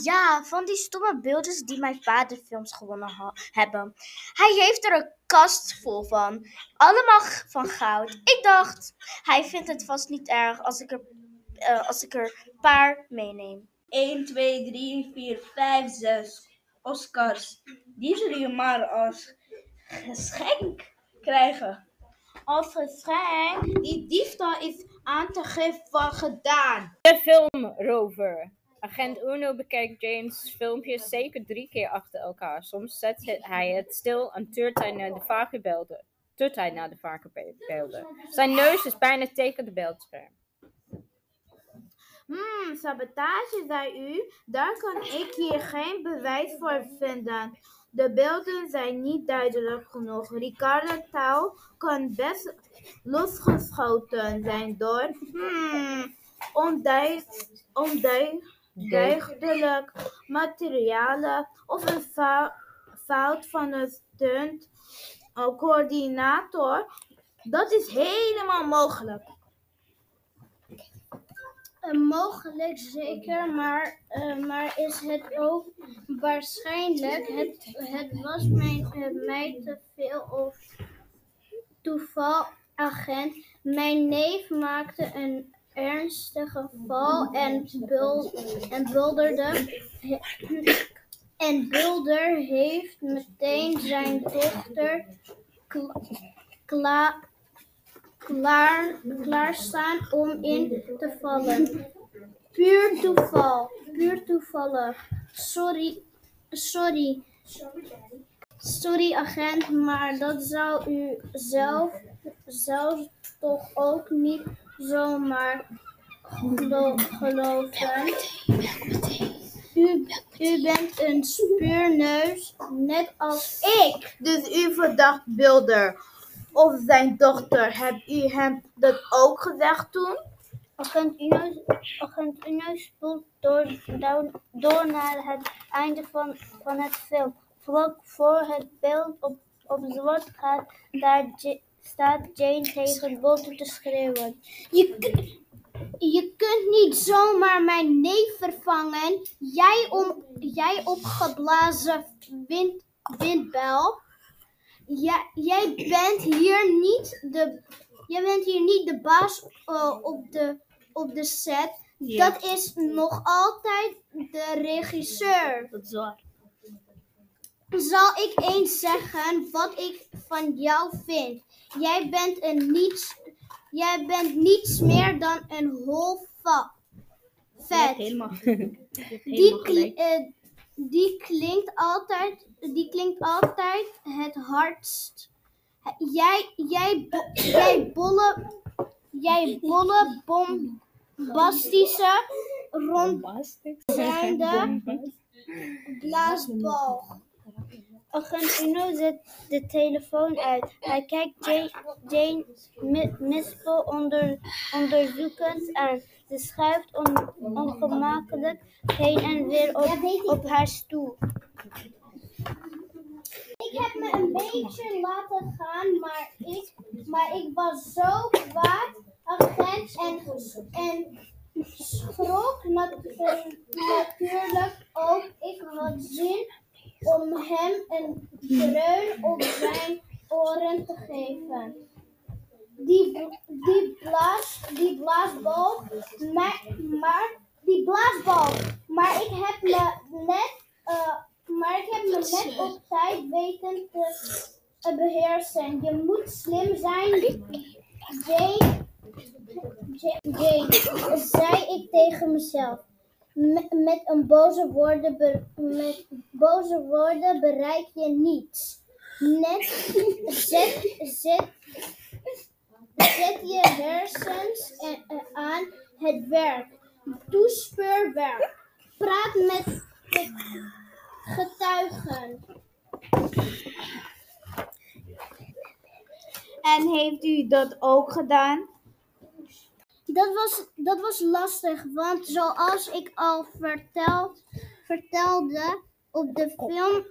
Ja, van die stomme beeldjes die mijn vader films gewonnen ha- hebben. Hij heeft er een kast vol van. Allemaal van goud. Ik dacht, hij vindt het vast niet erg als ik er, eh, als ik er een paar meeneem. 1, 2, 3, 4, 5, 6 Oscars. Die zul je maar als geschenk krijgen. Als geschenk, die diefstal is aan te geven van gedaan. De filmrover. Agent Uno bekijkt James filmpjes zeker drie keer achter elkaar. Soms zet hij het stil en tuurt hij naar de vage beelden. Tut hij naar de. Zijn neus is bijna tegen de beeldscherm. Hmm, sabotage, zei u. Daar kan ik hier geen bewijs voor vinden. De beelden zijn niet duidelijk genoeg. Ricardo Touw kan best losgeschoten zijn door hmm, onduid- onduidelijk materialen of een fou- fout van een stunt eh, coördinator. Dat is helemaal mogelijk. Mogelijk zeker, maar, eh, maar is het ook waarschijnlijk? Het, het was mij, eh, mij te veel of toeval, agent. Mijn neef maakte een ernstige val en, bul, en bulderde. En Bulder heeft meteen zijn dochter kla- kla- klaar, klaarstaan om in te vallen. Puur toeval, puur toevallig. Sorry, sorry. Sorry agent, maar dat zou u zelf, zelf toch ook niet zomaar gelo- geloven. U, u bent een speurneus, net als ik. Dus u verdacht Bilder of zijn dochter. Hebt u hem dat ook gezegd toen? Agent Uno, agent Uno spoelt door, naar het einde van, van het film. Vlak voor het beeld op, op zwart gaat, daar staat Jane tegen Walter te schreeuwen. Je, je kunt niet zomaar mijn neef vervangen. Jij, om, jij opgeblazen wind, windbel. Ja, jij bent hier niet de, jij bent hier niet de baas eh, op, de, op de set. Dat is nog altijd de regisseur. Dat is waar. Zal ik eens zeggen wat ik van jou vind? Jij bent een niets, jij bent niets meer dan een hol va- vet. Helemaal. Die, kli- eh, die klinkt altijd, die klinkt altijd het hardst. Jij, jij, bo- jij bolle, jij bolle bombastische rondzijnde blaasbal. Agent Uno zet de telefoon uit. Hij kijkt Jane, Jane Mi- Mispel onder, onderzoekend aan. Ze schuift on- ongemakkelijk heen en weer op, op haar stoel. Ik heb me een beetje laten gaan, maar ik, maar ik was zo kwaad, agent, en, en schrok natu- natuurlijk ook. Ik had zin om hem een dreun op zijn oren te geven. Die, die, blaas, die blaasbal, maar, die blaasbal, maar ik heb me net, eh, maar ik heb me net op tijd weten te eh, beheersen. Je moet slim zijn, Jane. Ja- Jane, zei ik tegen mezelf. Met, een boze woorden, met boze woorden bereik je niets. Net zet, zet, zet je hersens en- aan het werk. Doe speurwerk. Praat met getuigen. En heeft u dat ook gedaan? Dat was, dat was lastig, want zoals ik al verteld, vertelde op de film,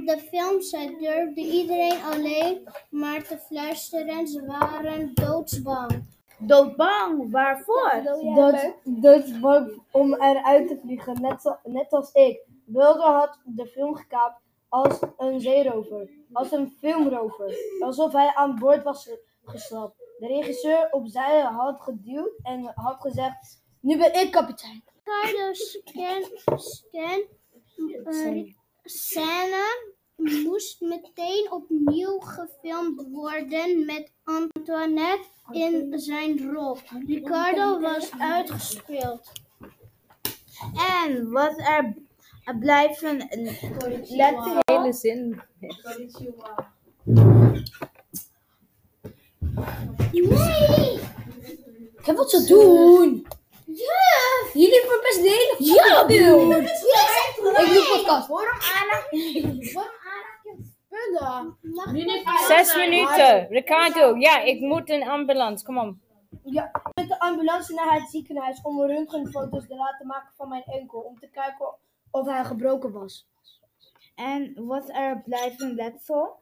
op de filmset durfde iedereen alleen maar te fluisteren. Ze waren doodsbang. Doodbang, waarvoor? Dat, dat is bang om eruit te vliegen, net, zo- net als ik. Wilder had de film gekaapt als een zeerover, als een filmrover, alsof hij aan boord was ge- geslapt. De regisseur opzij had geduwd en had gezegd, nu ben ik kapitein. Ricardo scan, scan eh, scène moest meteen opnieuw gefilmd worden met Antoinette in zijn rol. Ricardo was uitgespeeld. En wat er blijven letten hele zin. Nee! Ik heb wat te doen. Ja! Jullie verpesten de hele ja. Ik doe podcast. Waarom aanraak je spullen? Zes minuten. Ricardo, ja, ik moet een ambulance. Kom op. Ja, met de ambulance naar het ziekenhuis om röntgenfoto's te laten maken van mijn enkel. Om te kijken of hij gebroken was. En wat er blijven letsel?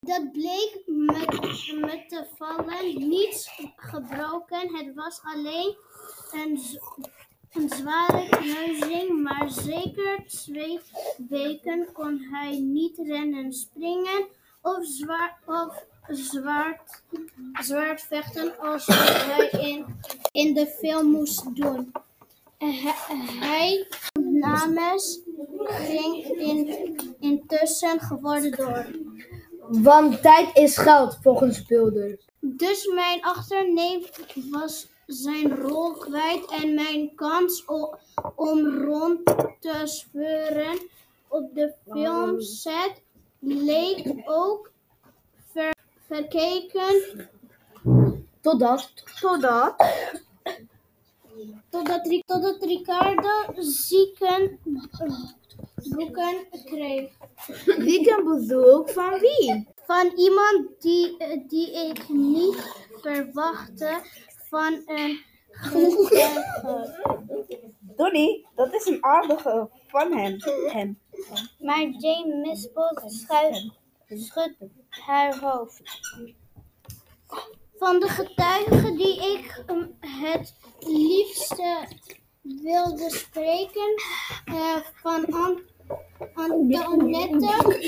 Dat bleek met, met de vallen niets gebroken. Het was alleen een, een zware kneuzing, maar zeker twee weken kon hij niet rennen, springen of, zwaar, of zwaard, zwaard vechten als hij in, in de film moest doen. Hij, hij namens ging in, intussen geworden door. Want tijd is geld, volgens Bilder. Dus mijn achterneef was zijn rol kwijt en mijn kans om rond te speuren op de filmset leek ook ver- verkeken Totdat. Totdat totdat, totdat Ricardo zieken boeken kreeg. Weekendbezoek van wie? Van iemand die, eh, die ik niet verwachtte van een getuige. Donnie, dat is een aardige van hem. hem. Maar Jane Mispel schudt haar hoofd. Van de getuigen die ik ehm, het liefste wilde spreken, eh, van An Antoinette,